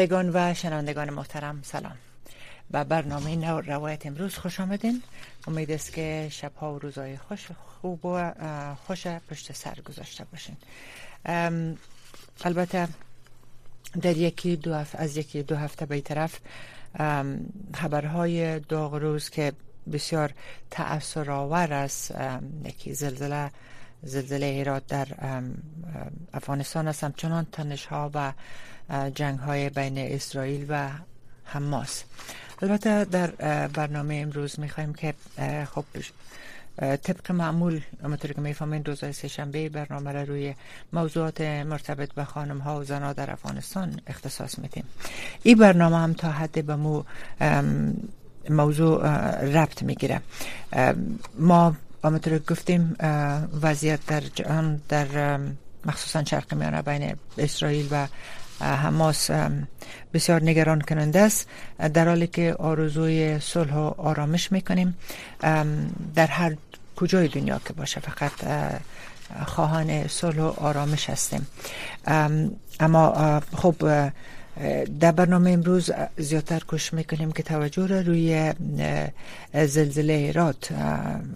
بینندگان و شنوندگان محترم سلام. و برنامه روایت امروز خوش آمدین. امید است که شبها و روزهای خوش خوب و خوش پشت سر گذاشته باشین. البته در یکی دو از یکی دو هفته به طرف خبرهای داغ روز که بسیار تأثیر آور است یکی زلزله زلزله ایراد در افغانستان است. همچنان تنش ها و جنگ های بین اسرائیل و حماس. البته در برنامه امروز می‌خوایم که خب طبق معمول همونطور که می‌فهمین روزهای سهشنبه برنامه را روی موضوعات مرتبط به خانم ها و زنها در افغانستان اختصاص میدیم. این برنامه هم تا حد به مو موضوع ربط می‌گیره. ما همونطور گفتیم وضعیت در جهان در مخصوصا شرق میانه بین اسرائیل و حماس بسیار نگران کننده است. در حالی که آرزوی صلح و آرامش می‌کنیم. در هر کجای دنیا که باشه فقط خواهان صلح و آرامش هستیم. اما خب در برنامه امروز زیادتر کش می‌کنیم که توجه را روی زلزله ایراد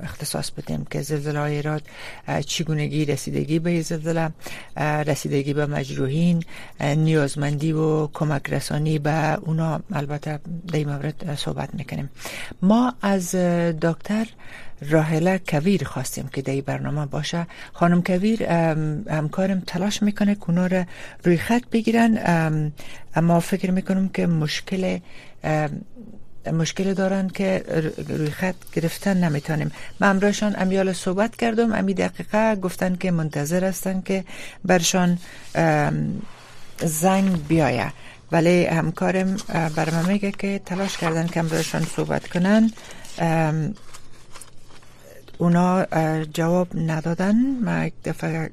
اختصاص بدیم که زلزله ایراد چگونگی رسیدگی به زلزله رسیدگی به مجروحین نیازمندی و کمک رسانی به اونا. البته در این مورد صحبت می‌کنیم. ما از دکتر راهله کویر خواستیم که در برنامه باشه. خانم کویر همکارم تلاش می‌کنه که را روی خط بگیرن. اما فکر می‌کنم که مشکل مشکل دارن که روی خط گرفتن نمی‌تونیم. من امراشان امیال صحبت کردم. امی دقیقه گفتن که منتظر هستن که برشان زنگ بیایه. ولی همکارم برام میگه که تلاش کردن که امراشان صحبت کنن. اونا جواب ندادن. ما یک دفعه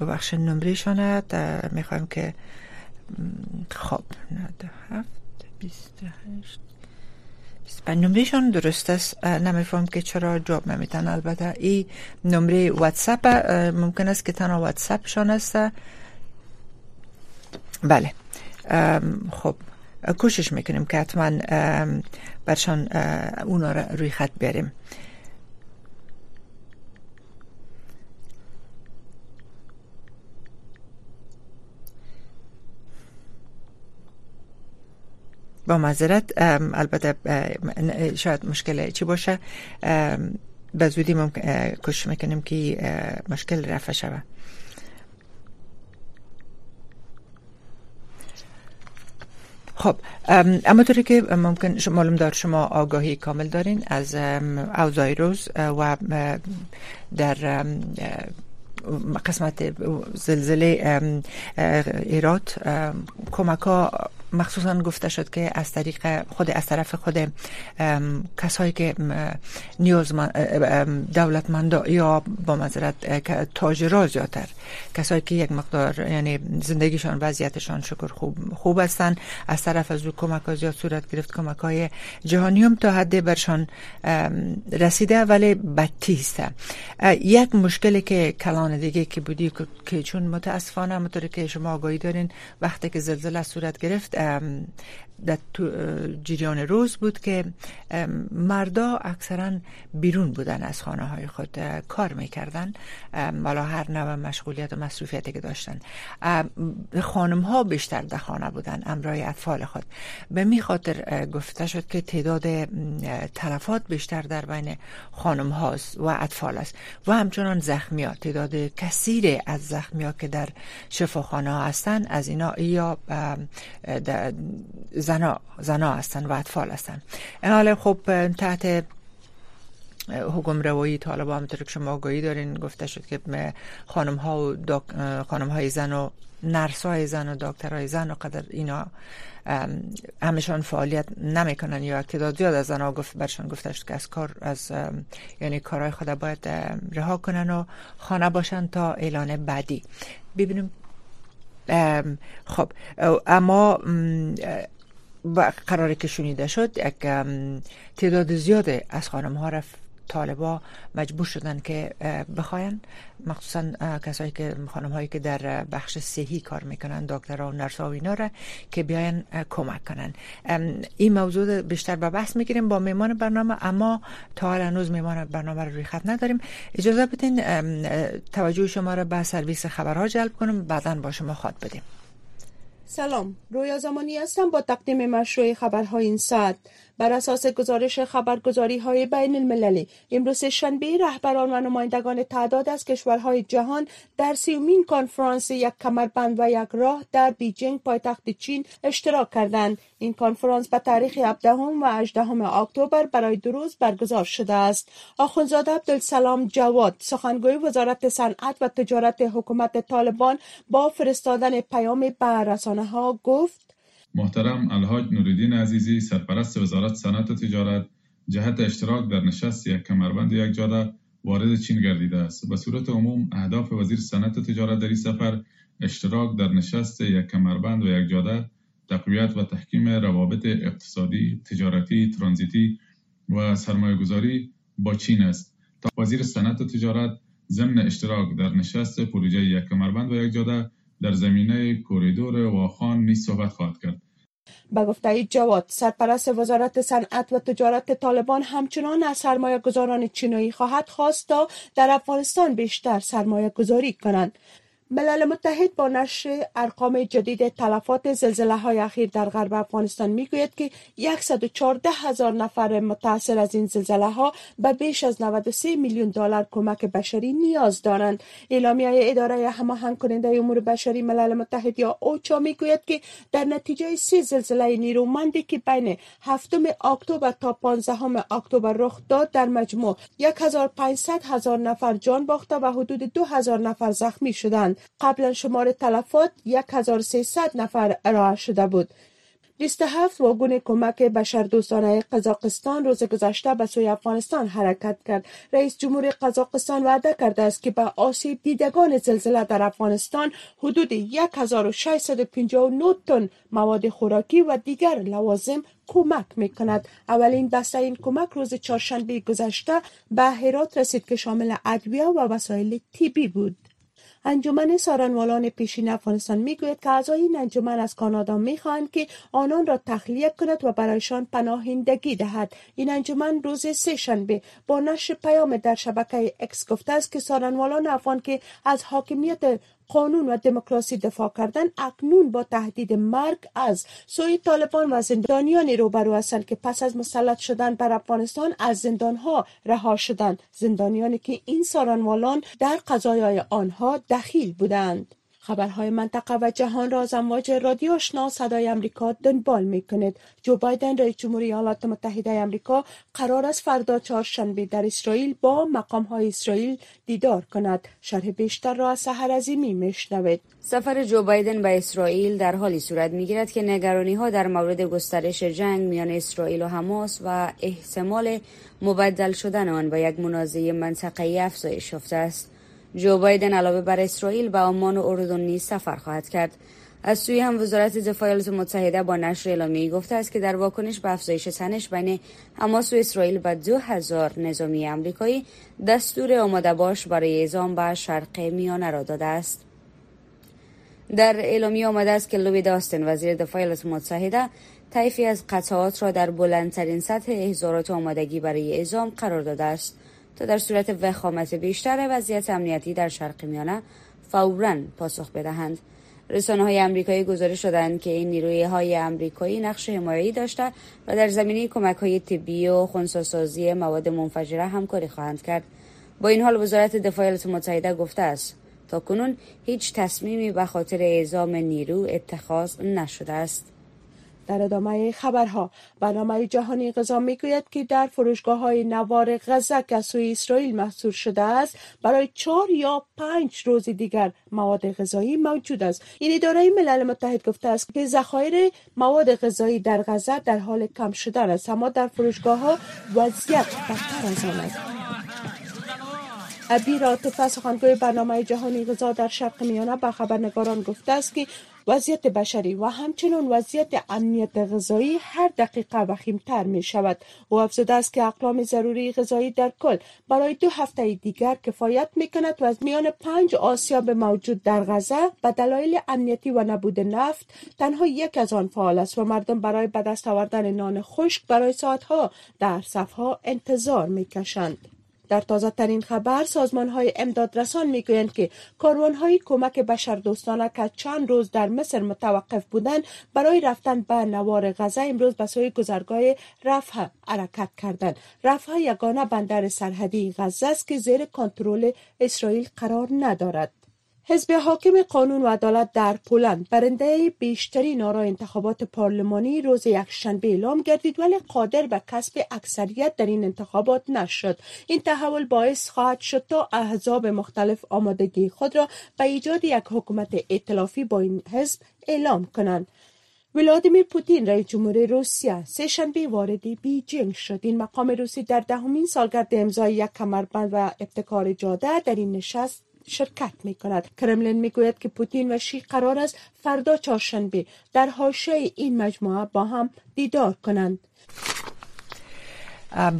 ببخش نمریشانه می‌خوایم که خب هفت بیست هشت نمرهشان درست است. نمیفهم که چرا جواب نمیتن البته این نمره واتساپ ممکن است که تنها واتساپ شان است. بله. خب کوشش می‌کنیم که حتما برشان اونا را روی خط بریم با معذرت البته شاید مشکل چی باشه به زودی کش می‌کنیم که مشکل رفع شوه خب اما طوری که ممکن معلوم دار شما آگاهی کامل دارین از اوضاع روز و در قسمت زلزله ایرات کمک ها مخصوصا گفته شد که از طریق خود از طرف خود کسایی که نیاز دولتمند یا با مذارت تاجرا زیادتر کسایی که یک مقدار یعنی زندگیشان وضعیتشان شکر خوب خوب هستن از طرف از او کمک ها زیاد صورت گرفت. کمک های جهانی هم تا حد برشان رسیده ولی بدتی یک مشکلی که کلان دیگه که بودی که چون متاسفانه همونطور که شما آگاهی دارین وقتی که زلزله صورت گرفت um, در جریان روز بود که مردا اکثرا بیرون بودن از خانه های خود کار می‌کردن. مالا هر نوع مشغولیت و مصروفیتی که داشتن. خانم ها بیشتر در خانه بودن امرای اطفال خود. به می خاطر گفته شد که تعداد تلفات بیشتر در بین خانم هاست و اطفال است. و همچنان زخمیات تعداد کثیر از زخمیات که در شفاخانه ها هستند از اینا یا زنا زنا هستن و اطفال هستن. این حال خب تحت حکم روایی طالبان همونطور که شما آگاهی دارین گفته شد که خانم ها و خانم های زن و نرس های زن و دکتر های زن و قدر اینا همشان فعالیت نمی‌کنن یا تعداد زیاد از زنها گفت برشان گفته شد که از کار از یعنی کارهای خود باید رها کنن و خانه باشن تا اعلان بعدی. ببینیم خب اما قراری که شنیده شد یک تعداد زیاد از خانم ها را طالبا مجبور شدن که بخواین. مخصوصا کسایی که خانم هایی که در بخش صحی کار می‌کنن دکترها و نرس و اینا را که بیاین کمک کنن. این موضوع بیشتر به بحث می‌گیریم با میمان برنامه اما تا حال هنوز میمان برنامه رو روی خط نداریم. اجازه بدین توجه شما را به سرویس خبرها جلب کنم بعدا با شما خواد بدیم سلام. رویا زمانی هستم با تقدیم مشروع خبرهای این ساعت. بر اساس گزارش خبرگزاری های بین المللی امروز شنبه رهبران و نمایندگان تعداد از کشورهای جهان در سیومین کنفرانس یک کمربند و یک راه در بیجینگ پایتخت چین اشتراک کردند. این کنفرانس به تاریخ 17 و 18 اکتبر برای دو روز برگزار شده است. آخوندزاده عبدالسلام جواد سخنگوی وزارت صنعت و تجارت حکومت طالبان با فرستادن پیام به رسانه ها گفت محترم الحاج نورالدین عزیزی سرپرست وزارت صنعت و تجارت جهت اشتراک در نشست یک کمربند یک جاده وارد چین گردیده است. به صورت عموم اهداف وزیر صنعت و تجارت در این سفر اشتراک در نشست یک کمربند و یک جاده تقویت و تحکیم روابط اقتصادی، تجارتی، ترانزیتی و سرمایه گذاری با چین است. تا وزیر صنعت و تجارت ضمن اشتراک در نشست پروژه یک کمربند و یک جاده در زمینه کوریدور واخان نیز صحبت خواهد کرد به گفته جواد سرپرست وزارت صنعت و تجارت طالبان همچنان از سرمایه گذاران چینایی خواهد خواست تا در افغانستان بیشتر سرمایه گذاری کنند ملل متحد با نشر ارقام جدید تلفات زلزله های اخیر در غرب افغانستان می گوید که 114 هزار نفر متاثر از این زلزله ها به بیش از 93 میلیون دلار کمک بشری نیاز دارند. اعلامیه اداره هماهنگ کننده امور بشری ملل متحد یا اوچا می گوید که در نتیجه سه زلزله نیرومندی که بین 7 اکتبر تا 15 اکتبر رخ داد در مجموع 1500 هزار نفر جان باخته و حدود 2000 نفر زخمی شدند. قبلا شمار تلفات 1300 نفر ارائه شده بود. 27 واگن کمک بشردوستانه قزاقستان روز گذشته به سوی افغانستان حرکت کرد. رئیس جمهور قزاقستان وعده کرده است که به آسیب دیدگان زلزله در افغانستان حدود 1659 تن مواد خوراکی و دیگر لوازم کمک می کند اولین دسته این کمک روز چهارشنبه گذشته به هرات رسید که شامل ادویه و وسایل طبی بود. انجمن سارنوالان پیشین افغانستان می‌گوید که اعضای این انجمن از کانادا می‌خواهند که آنان را تخلیه کند و برایشان پناهندگی دهد. این انجمن روز سه شنبه با نشر پیام در شبکه اکس گفته است که سارنوالان افغان که از حاکمیت قانون و دموکراسی دفاع کردن اکنون با تهدید مرگ از سوی طالبان و زندانیانی روبرو هستند که پس از مسلط شدن بر افغانستان از زندانها رها شدند. زندانیانی که این سارنوالان در قضایای آنها دخیل بودند. خبرهای منطقه و جهان را از امواج رادیو آشنا صدای امریکا دنبال می کند. جو بایدن رئیس جمهوری ایالات متحده امریکا قرار است فردا چهارشنبه در اسرائیل با مقام های اسرائیل دیدار کند. شرح بیشتر را از سحر عظیمی میشنوید. سفر جو بایدن به اسرائیل در حالی صورت می گیرد که نگرانی ها در مورد گسترش جنگ میان اسرائیل و حماس و احتمال مبدل شدن آن به یک منازعه منطقه‌ای افزایش یافته است. جو بایدن علاوه بر اسرائیل به عمان و اردن نیز سفر خواهد کرد. از سوی هم وزارت دفاع ایالات متحده با نشر اعلامیه‌ای گفته است که در واکنش به افزایش تنش بین حماس و اسرائیل و دو هزار نظامی آمریکایی دستور آماده باش برای اعزام به شرق میانه را داده است. در اعلامیه آمده است که لوی داستن وزیر دفاع ایالات متحده طیفی از قطعات را در بلندترین سطح احضارات آمادگی برای اعزام قرار داده است. تا در صورت وخامت بیشتر وضعیت امنیتی در شرق میانه فورا پاسخ بدهند. رسانه های امریکایی گزارش شدند که این نیروی های امریکایی نقش حمایتی داشته و در زمینه کمک های طبی و خونساسازی مواد منفجره همکاری خواهند کرد. با این حال وزارت دفاع ایالات متحده گفته است تا کنون هیچ تصمیمی به خاطر اعزام نیرو اتخاذ نشده است. در ادامه خبرها برنامه جهانی غذا می‌گوید که در فروشگاه های نوار غزه که سوی اسرائیل محصول شده است برای چهار یا پنج روز دیگر مواد غذایی موجود است. این اداره ملل متحد گفته است که ذخایر مواد غذایی در غزه در حال کم شدن است اما در فروشگاه ها وضعیت بدتر از آن است. ابی راتفه سخنگوی برنامه جهانی غذا در شرق میانه به خبرنگاران گفته است که وضعیت بشری و همچنین وضعیت امنیت غذایی هر دقیقه وخیمتر می شود او افزوده است که اقلام ضروری غذایی در کل برای دو هفته دیگر کفایت می کند و از میان پنج آسیاب موجود در غزه به دلایل امنیتی و نبود نفت تنها یک از آن فعال است و مردم برای به دست آوردن نان خشک برای ساعتها در صفها انتظار می کشند. در تازه ترین خبر سازمان های امدادرسان می گویند که کاروان های کمک بشردوستانه که چند روز در مصر متوقف بودند برای رفتن به نوار غزه امروز به سوی گذرگاه رفح حرکت کردند. رفح یگانه بندر سرحدی غزه است که زیر کنترل اسرائیل قرار ندارد. حزب حاکم قانون و عدالت در پولند. برنده بیشترین آرای انتخابات پارلمانی روز یکشنبه اعلام گردید ولی قادر به کسب اکثریت در این انتخابات نشد. این تحول باعث خواهد شد تا احزاب مختلف آمادگی خود را به ایجاد یک حکومت ائتلافی با این حزب اعلام کنند. ولادیمیر پوتین رئیس جمهور روسیه سه شنبه وارد بیجینگ شد. این مقام روسی در دهمین سالگرد امضای یک کمربند و ابتکار جاده در این نشست شرکت می کند کرملین می گوید که پوتین و شی قرار است فردا چهارشنبه در حاشیه این مجموعه با هم دیدار کنند.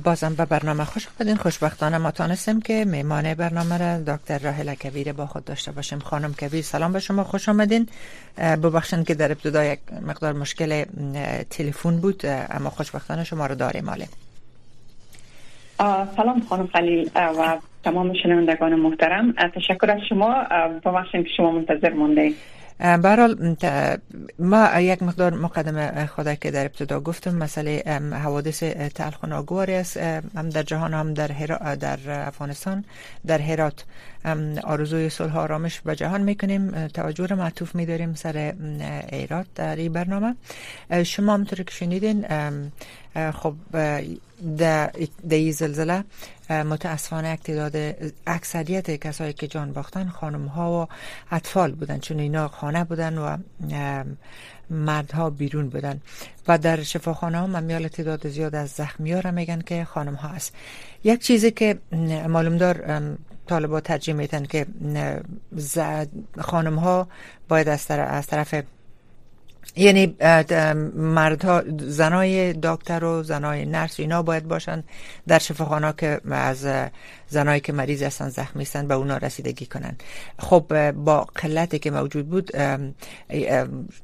بازم به برنامه خوش آمدین خوشبختانه ما تانستیم که میمان برنامه را دکتر راهل کویر با خود داشته باشیم. خانم کویر سلام به شما. خوش آمدین ببخشید که در ابتدا یک مقدار مشکل تلفن بود اما خوشبختانه شما رو داریم. ماله سلام خانم خلیل و تمام شنوندگان محترم. تشکر از شما. ببخشید که شما منتظر مونده برحال ما یک مقدار مقدم خدا که در ابتدا گفتم. مسئله حوادث تلخ و است. هم در جهان هم در, در افغانستان. در هرات آرزوی صلح آرامش به جهان می‌کنیم. توجه رو معطوف میداریم سر ایراد در این برنامه. شما همطور که شنیدین خب در این زلزله متاسفانه تعداد اکثریت کسایی که جان باختن خانم ها و اطفال بودن چون اینا خانه بودن و مردها بیرون بودن. و در شفاخانه ها ممیال تعداد زیاد از زخمی ها را میگن که خانم ها هست. یک چیزی که معلوم دار طالبا ترجیح میتن که خانم ها باید از طرف یعنی مردها زنای دکتر و زنای نرس اینا باید باشن در شفاخانه که از زنایی که مریض هستن زخمی هستن به اونا رسیدگی کنن. خب با قلتی که موجود بود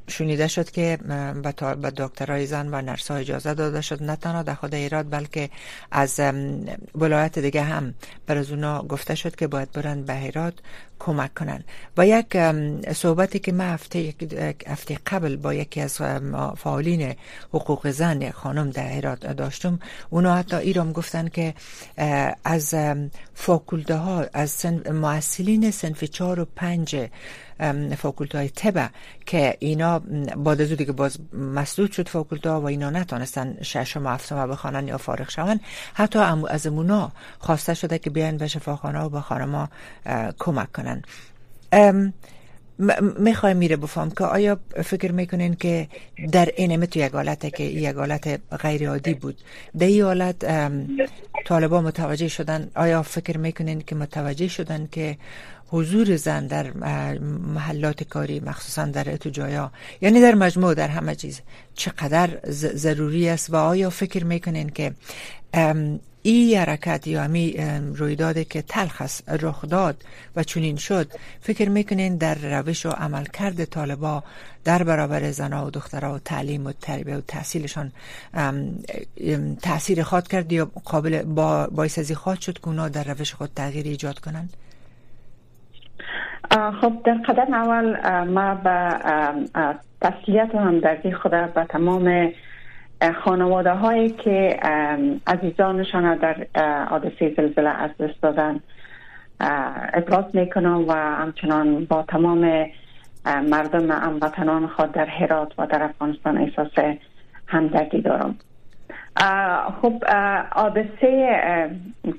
شنیده شد که به دکترای زن و نرس ها اجازه داده شد نه تنها در خود ایراد بلکه از ولایت دیگه هم بر از اونا گفته شد که باید برن به ایراد کمک کنن. و یک صحبتی که ما هفته, هفته قبل با یکی از فعالین حقوق زن خانم در ایراد داشتم اونا حتی ایرام گفتن که از فاکولته ها از سن معسلین سنف چهار و پنج فاکولته های تبه که اینا بعد از که باز مسدود شد فاکولته ها و اینا نتانستن ششم و هفتم بخوانن یا فارغ شون حتی از امونا خواسته شده که بیان به شفاخانه و به خانما کمک کنن. می‌خوای میره بفهم که آیا فکر می‌کنین که در این تو یک حالت که یک حالت غیر عادی بود در این حالت طالبا متوجه شدن؟ آیا فکر می‌کنین که متوجه شدن که حضور زن در محلات کاری مخصوصا در اتو جایا یعنی در مجموع در همه چیز چقدر ضروری است؟ و آیا فکر می‌کنین که ای حرکت یا همی رویداد که تلخ است رخ داد و چنین شد فکر می‌کنین در روش و عملکرد طالبا در برابر زنها و دخترها و تعلیم و تربیه و تحصیلشان تاثیر خواد کرد یا قابل با باعث ازی خواد شد که اونا در روش خود تغییر ایجاد کنند؟ خب در قدم اول ما به تسلیت هم در خود به تمام خانواده هایی که عزیزانشان در حادثه زلزله از دست دادن ابراز می‌کنم و همچنان با تمام مردم هموطنان خود در هرات و در افغانستان احساس همدردی دارم. خب حادثه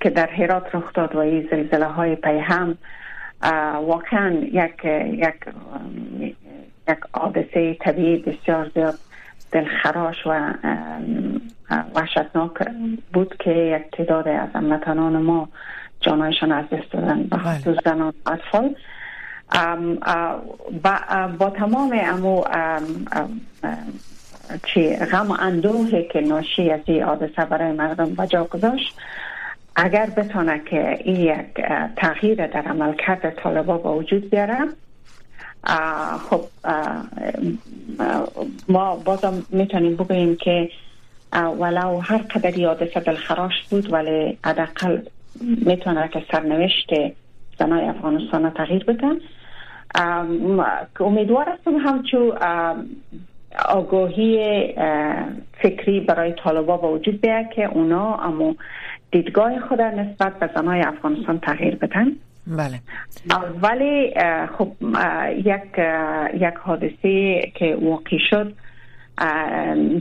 که در هرات رخ داد و این زلزله های پی هم واقعا یک یک یک حادثه طبیعی بسیار زیاد دلخراش و وحشتناک بود که یک تعداد از هموطنان ما جانایشان از دست دادن بخصوص بله. زنان و اطفال با تمام امو چی غم و اندوه که ناشی از این حادثه برای مردم بجا گذاشت اگر بتانه که این یک تغییر در عملکرد طالبا با وجود بیاره خب ما بازم می‌تونیم بگوییم که ولو هر قدر حادثه دلخراش بود ولی حداقل می‌تونه که سرنوشت زنای افغانستان تغییر بدن امیدوار هستم همچو آگاهی فکری برای طالبا با وجود بیاد که اونا اما دیدگاه خود نسبت به زنای افغانستان تغییر بدن. بله ولی خب یک یک حادثه که واقع شد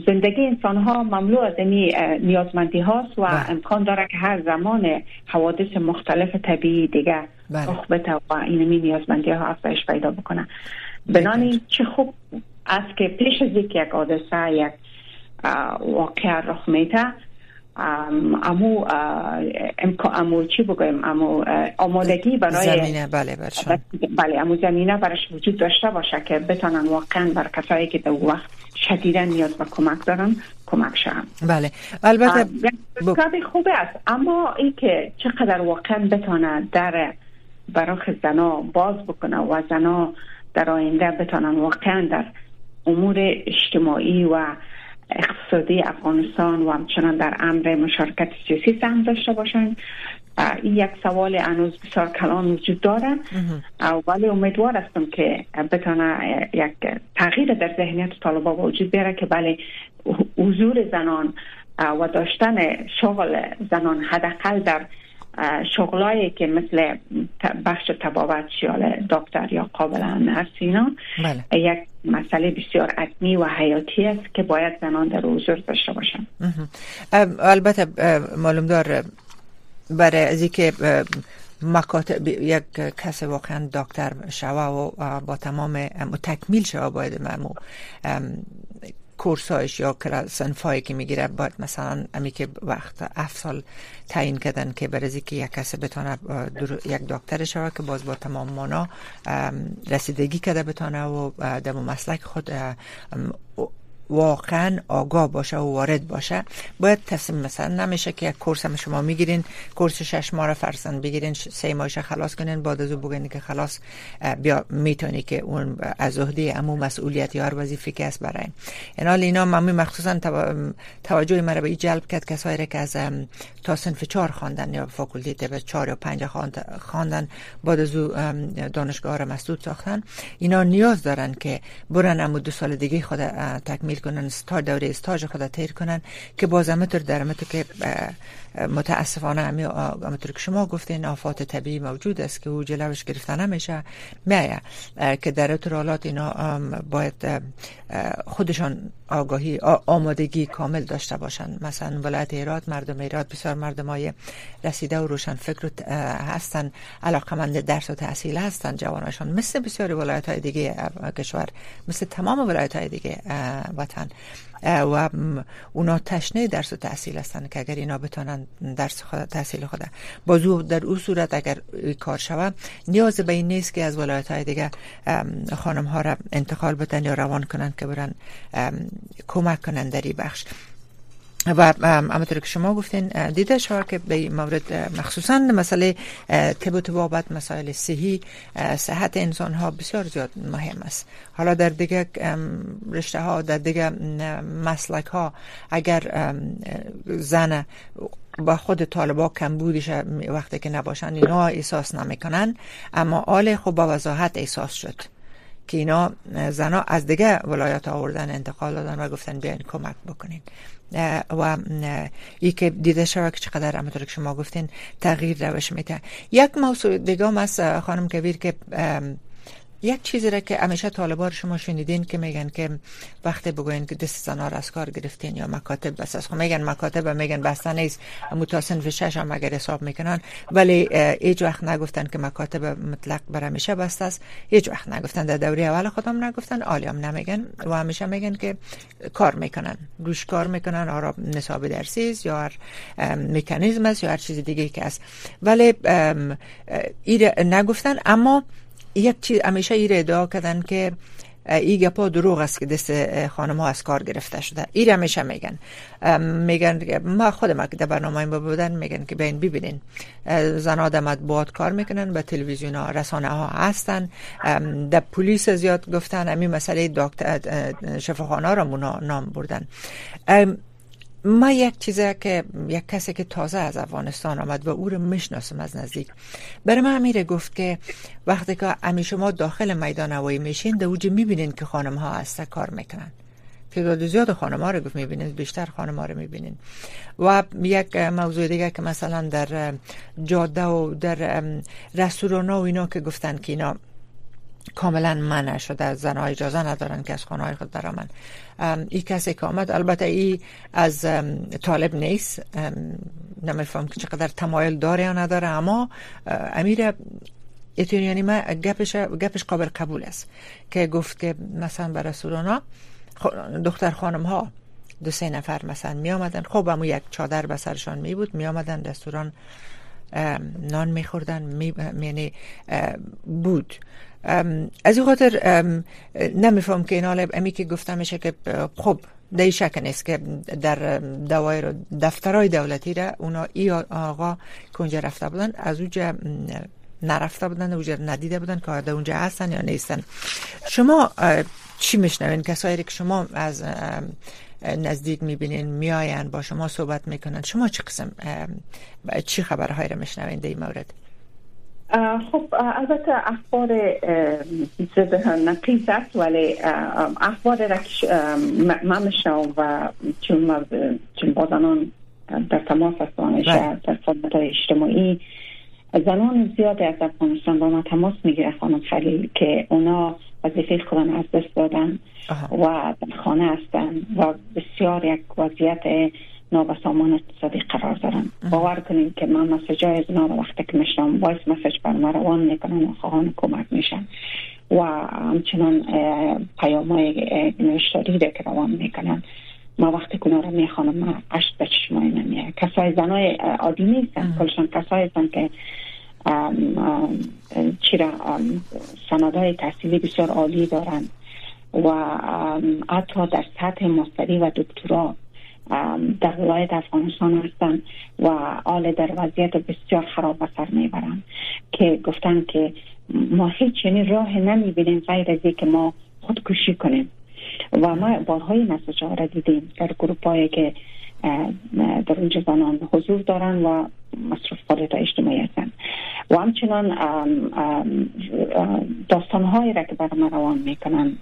زندگی انسان ها مملو از این نیازمندی هاست و بله. امکان داره که هر زمان حوادث مختلف طبیعی دیگه رخ بده و این نیازمندی ها افزایش پیدا بکنه بنانی چه خوب است که پیش از یک حادثه یک واقع رخ میده امو امو چی بگویم؟ امو آمادگی برای زمینه بله برشان بله امو زمینه برش وجود داشته باشه که بتانن واقعا بر کسایی که در وقت شدیدا نیاز به کمک دارن کمک شن بله. البته ب... خوبه است. اما ای که چقدر واقعا بتانه در براخ زنا باز بکنه و زنا در آینده بتانن واقعا در امور اجتماعی و اقتصادی افغانستان و همچنان در امر مشارکت سیاسی سهم داشته باشند. این یک سوال انوز بسیار کلان وجود داره ولی امیدوار هستم که بتانه یک تغییر در ذهنیت طالبا وجود بیاره که بله حضور زنان و داشتن شغل زنان حداقل در شغلایی که مثل بخش تبابت شیال دکتر یا قابل نرسینا بله. یک مسئله بسیار عدمی و حیاتی است که باید زنان در حضور داشته باشن البته معلوم دار برای از که مکاتب یک کس واقعا دکتر شوه و با تمام تکمیل شوه باید ممو کورسایش یا سنفایی که می‌گیره باید مثلا امی که وقت هفت سال تعیین کردن که برای که یک کسی بتانه یک دکتر شوه که باز با تمام مانا رسیدگی کرده بتانه و در مسلک خود واقعا آگاه باشه و وارد باشه. باید تصمیم مثلا نمیشه که یک کورس هم شما می‌گیرین کورس شش ماه فرسن بگیرین سه ماهش خلاص کنین بعد از او بگین که خلاص بیا می‌تونی که اون از عهده امو مسئولیت یا هر وظیفه که است برای این. حال اینا ممی مخصوصا توجه مرا به جلب کرد کسایی که از تا سنف چهار خواندن یا فاکولتی طب چهار یا پنج خواندن بعد از او دانشگاه را مسدود ساختن. اینا نیاز دارن که برن امو دو سال دیگه خود تکمیل کنن استار دوره استاج خود تیر کنن که باز همطور در همطور که متاسفانه همطور که شما گفتین آفات طبیعی موجود است که او جلوش گرفتن نمیشه میایه که در اطرالات اینا باید خودشان آگاهی آمادگی کامل داشته باشن مثلا ولایت ایراد مردم ایراد بسیار مردم های رسیده و روشن فکر هستن. علاقمند درس و تحصیل هستن جوانشان مثل بسیاری ولایت های دیگه کشور مثل تمام ولایت های دیگه وطن. و اونا تشنه درس و تحصیل هستن که اگر اینا بتونن درس خود تحصیل خود بازو در اون صورت اگر کار شوه نیاز به این نیست که از ولایت های دیگه خانم ها را انتقال بدن یا روان کنن که برن کمک کنن در این بخش. و همونطور که شما گفتین دیده شما که به مورد مخصوصا مسئله طب و مسائل صحی صحت انسان ها بسیار زیاد مهم است. حالا در دیگه رشته ها در دیگه مسلک ها اگر زن با خود طالبا کمبودش وقتی که نباشن اینا احساس نمی‌کنن اما آل خوب با وضاحت احساس شد. که اینا زنا از دیگه ولایت آوردن انتقال دادن و گفتن بیاین کمک بکنین. و ای که دیده شود که چقدر همونطور که شما گفتین تغییر روش میده. یک موضوع دیگه از خانم کبیر که یک چیزی را که همیشه طالبان شما شنیدین که میگن که وقتی بگوین که دست زنا از کار گرفتین یا مکاتب بس از خب میگن مکاتب میگن بسته نیست. متاسن شش هم اگر حساب می‌کنن. ولی هیچ وقت نگفتن که مکاتب مطلق بر همیشه بسته است. هیچ وقت نگفتن. در دوره اول خودم نگفتن. عالی هم نمیگن. و همیشه میگن که کار می‌کنن. روش کار می‌کنن. آرا نصاب درسی یا هر مکانیزم است یا هر چیز دیگه که است. ولی نگفتن. اما یک چیز همیشه ایره ادعا کردن که ای گپا دروغ است که دست خانم ها از کار گرفته شده. ای همیشه میگن. میگن ما خودم که در برنامه ما بودن میگن که بین ببینین. زن آدم باد کار می‌کنن به تلویزیون ها رسانه ها هستن در پلیس زیاد گفتن. همین مسئله دکتر شفاخانه را نام بردن. ما یک چیزه که یک کسی که تازه از افغانستان آمد و او رو می‌شناسم از نزدیک برای من امیره گفت که وقتی که امی شما داخل میدان هوایی میشین اوج می‌بینین که خانم ها هسته کار می‌کنن. تعداد زیاد خانم ها رو گفت می‌بینین بیشتر خانم ها رو می‌بینین. و یک موضوع دیگه که مثلا در جاده و در رستوران و اینا که گفتن که اینا کاملا منع شده زنها اجازه ندارن که از خانه های خود برامن. این کسی که آمد البته ای از طالب نیست. نمیفهم که چقدر تمایل داره یا نداره اما امیر یعنی ما گپش, گپش قابل قبول است که گفت که مثلا برای سورانا دختر خانم ها دو سه نفر مثلا می آمدن. خب امو یک چادر به سرشان می بود. می آمدن رستوران نان می خوردن می یعنی بود. از این خاطر نمیفهم که این حالا امی که گفته میشه که خب در شک نیست که در دوایر دفترهای دولتی را اونا ای آقا که اونجا رفته بودن از اونجا نرفته بودن اونجا ندیده بودن که در اونجا هستن یا نیستن شما چی میشنوین کسایی که شما از نزدیک می‌بینین میاین با شما صحبت می‌کنن شما چی قسم چی خبرهایی را میشنوین در این مورد خب البته اخبار نقیز است ولی اخبار را من میشنم و چون چون با زنان در تماس هستم بله. در فضای اجتماعی زنان زیادی از افغانستان با ما تماس می‌گیره خانم خلیل که اونا وظیفه خودن را از دست دادن و در خانه هستن و بسیار یک وضعیت نابسامان اقتصادی قرار دارن باور کنیم که من message های از رو وقتی که میشنم voice message بر ما روان می‌کنن و خواهان کمک میشن. و همچنان پیام های نوشتاری که روان می‌کنن. ما وقتی که رو می‌خوانم ما اشک به چشمای نمیه کسای زنای عادی نیستن. کلشان کسای هستن که چرا سندهای تحصیلی بسیار عالی دارن. و حتی در سطح مستری و دکترا در ولایت افغانستان هستند و آل در وضعیت بسیار خراب به سر می‌برند که گفتن که ما هیچ یعنی راه نمی‌بینیم غیر از که ما خودکشی کنیم. و ما بارهای مساجه را دیدیم در گروپ هایی که در اونجا زنان حضور دارن و مصرف فعالیت اجتماعی هستند و همچنان داستان هایی را که ما روان می‌کنن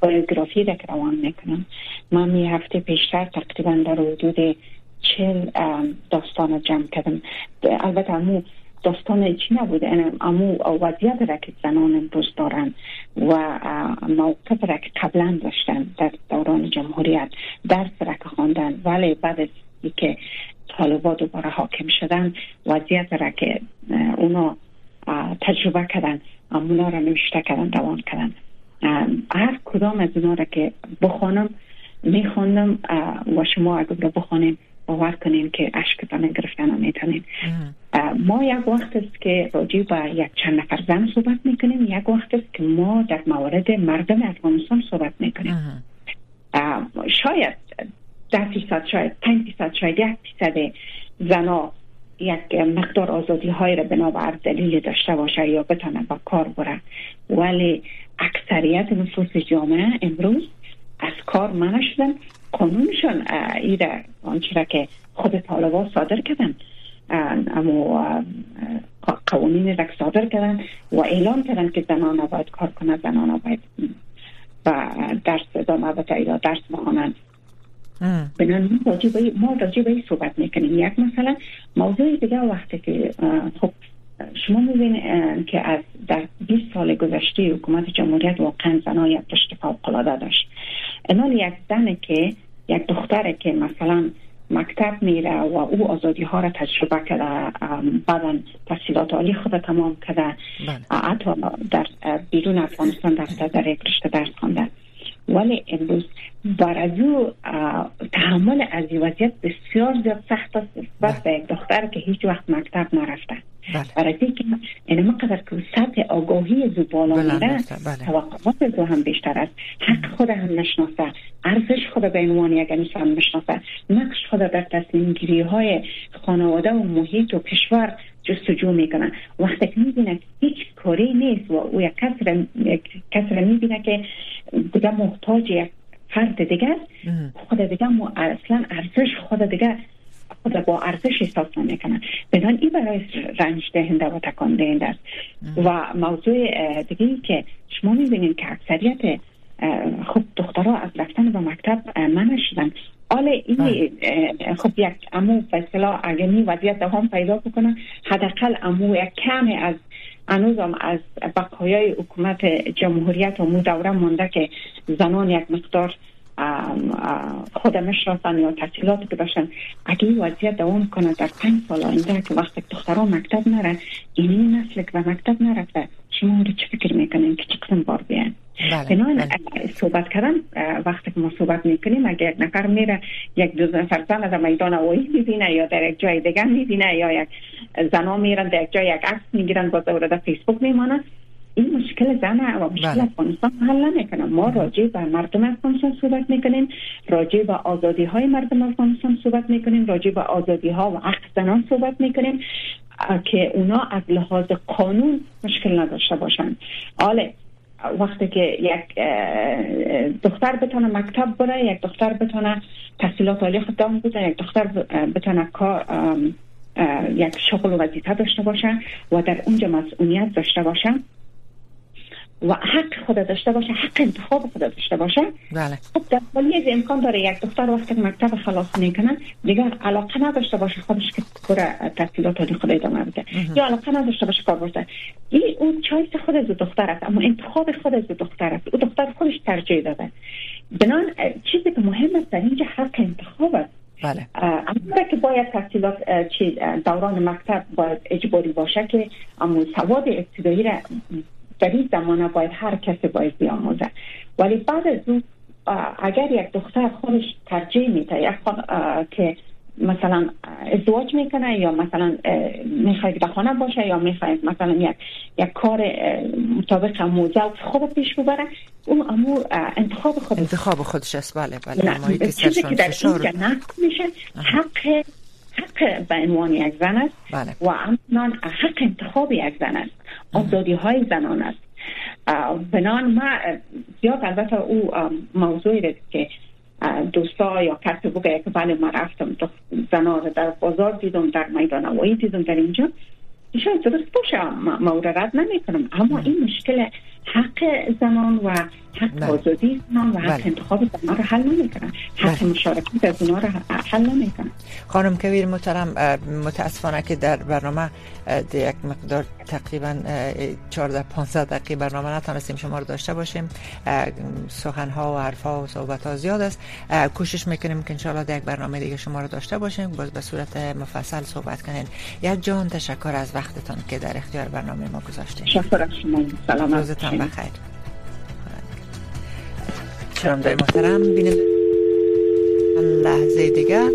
بایوگرافی را که روان می‌کنم. من می هفته پیشتر تقریبا در حدود چل داستان جمع کردم. البته امو داستان چی نبوده؟ یعنی امو وضعیت را که زنان امروز دارن و موقف را که قبلا داشتن در دوران جمهوریت درس را که خواندن ولی بعد از که طالبا دوباره حاکم شدن وضعیت را که اونا تجربه کردن امونا را نوشته کردن روان کردن. هر کدام از اینا را که بخوانم می‌خوانم و شما اگر بخوانیم باور کنیم که اشکتان گرفتن می‌تونیم ما یک وقت است که راجع به یک چند نفر زن صحبت می‌کنیم یک وقت است که ما در موارد مردم افغانستان صحبت می‌کنیم. شاید ده فیصد شاید پنج فیصد شاید یک فیصد زنا یک مقدار آزادی های را بنابر دلیل داشته باشه یا بتانه با کار بره. ولی اکثریت نفوس جامعه امروز از کار منع شدن. قانونشان ایره آنچه که خود طالبا صادر کردن اما قوانین را صادر کردن و اعلان کردن که زنان باید کار کنند زنان باید و درس ادامه و درس بخوانند. بنابراین ما راجع به صحبت می‌کنیم یک مثلا موضوع دیگه وقتی که خب شما می‌بینید که از در 20 سال گذشته حکومت جمهوریت واقعا زنان یک پشت فوق داشت. الان یک زنه که یک دختره که مثلا مکتب میره و او آزادی ها را تجربه کرده بعدا تحصیلات عالی خود تمام کرده. بله. حتی در بیرون افغانستان در در یک رشته درس خونده. ولی امروز بر از او تحمل از وضعیت بسیار زیاد سخت است نسبت به یک دختر که هیچ وقت مکتب نرفته. بله. برای اینکه این مقدر که سطح آگاهی زو بالا میره بله. توقعات زو هم بیشتر است. حق خود هم نشناسه. ارزش خود به عنوان یک انسان نشناسه. نقش خود در تصمیم گیری های خانواده و محیط و کشور جستجو می‌کنه. وقتی که می‌بینه هیچ کاری نیست و او یک کس را می‌بینه که دیگه محتاج یک فرد دیگه خود دیگه اصلا ارزش خود دیگه خود با ارزش احساس نمی‌کنن بدان این برای رنج دهنده و تکان دهنده است. و موضوع دیگه که شما می‌بینید که اکثریت خب دخترها از رفتن به مکتب منع شدن. حالا این بله. خب یک امو به اصطلاح اگر وضعیت هم پیدا بکنه حداقل امو یک کمی از هنوزم از بقایای حکومت جمهوریت و مو دوره مونده که زنان یک مقدار خود مشرفن یا تحصیلات که داشتن اگه این وضعیت دوام کنه در پنج سال آینده که وقتی دخترها مکتب نره این نسل که به مکتب نرفته شما رو چه فکر می‌کنین که چه قسم بار بیان بله. بله. صحبت کردن وقتی که ما صحبت می‌کنیم اگر یک نفر میره یک دو نفر زن از میدان اوایی می‌بینه یا در یک جای دیگه می‌بینه یا یک زنا میرن در یک جای یک عکس می‌گیرن باز در فیسبوک میمانه این مشکل زن و مشکل بله. افغانستان حل نمی‌کنه ما راجع به مردم افغانستان صحبت می‌کنیم راجع به آزادی های مردم افغانستان صحبت می‌کنیم راجع به آزادی ها و حق زنان صحبت می‌کنیم که اونا از لحاظ قانون مشکل نداشته باشند حالا وقتی که یک دختر بتونه مکتب بره یک دختر بتونه تحصیلات عالی خود دام بده یک دختر بتونه کار یک شغل و وظیفه داشته باشه و در اونجا مسئولیت داشته باشه و حق خود داشته باشه حق انتخاب خود داشته باشه. بله. خب در از امکان داره یک دختر وقتی مکتب خلاص می‌کنن دیگر علاقه نداشته باشه خودش که کار تحصیلات خود ادامه بده. یا علاقه نداشته باشه کار برده این اون چایس خود از دختر است اما انتخاب خود از دختر است او دختر خودش ترجیح داده. بنان چیزی که مهم است در اینجا حق انتخاب است. بله. اما که باید تحصیلات دوران مکتب باید اجباری باشه که اما سواد ابتدایی را در این زمانه باید هر کسی باید بیاموزه. ولی بعد از اون اگر یک دختر خودش ترجیح میده یک که مثلا ازدواج می‌کنه یا مثلا می‌خواید به خانه باشه یا می‌خواید مثلا یک یک کار مطابق موزه خود پیش ببره اون امو انتخاب خود انتخاب خودش است. بله بله چیزی که در اینجا میشه حق حق به عنوان یک زن است بله. و امنان حق انتخاب یک زن است. آزادی های زنان است. بنان ما زیاد البته او موضوعی که دوستا یا کسی بگه که بله ما رفتم زنا رو در بازار دیدم در میدان هوایی دیدم در اینجا. شاید درست باشه مورد نمی کنم اما این مشکل حق زمان و حق بله. آزادی زمان و حق بله. انتخاب زمان رو حل نمی کنن حق بله. مشارکت از اونا رو حل نمی کنن خانم کویر محترم متاسفانه که در برنامه یک مقدار تقریبا 14 15 دقیقه برنامه نتونستیم شما رو داشته باشیم. سخن ها و حرف ها و صحبت ها زیاد است. کوشش می‌کنیم که انشاءالله در یک برنامه دیگه شما رو داشته باشیم. باز به صورت مفصل صحبت کنین. یک جان تشکر از وقتتان که در اختیار برنامه ما گذاشتین. شکر شما. سلامت روزتان بخیر. شنونده محترم. بینید لحظه دیگه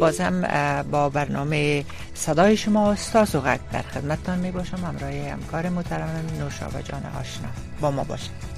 باز هم با برنامه صدای شما استاز و در خدمتتان می باشم همراه همکار محترم نوشا و جان آشنا. با ما باشید.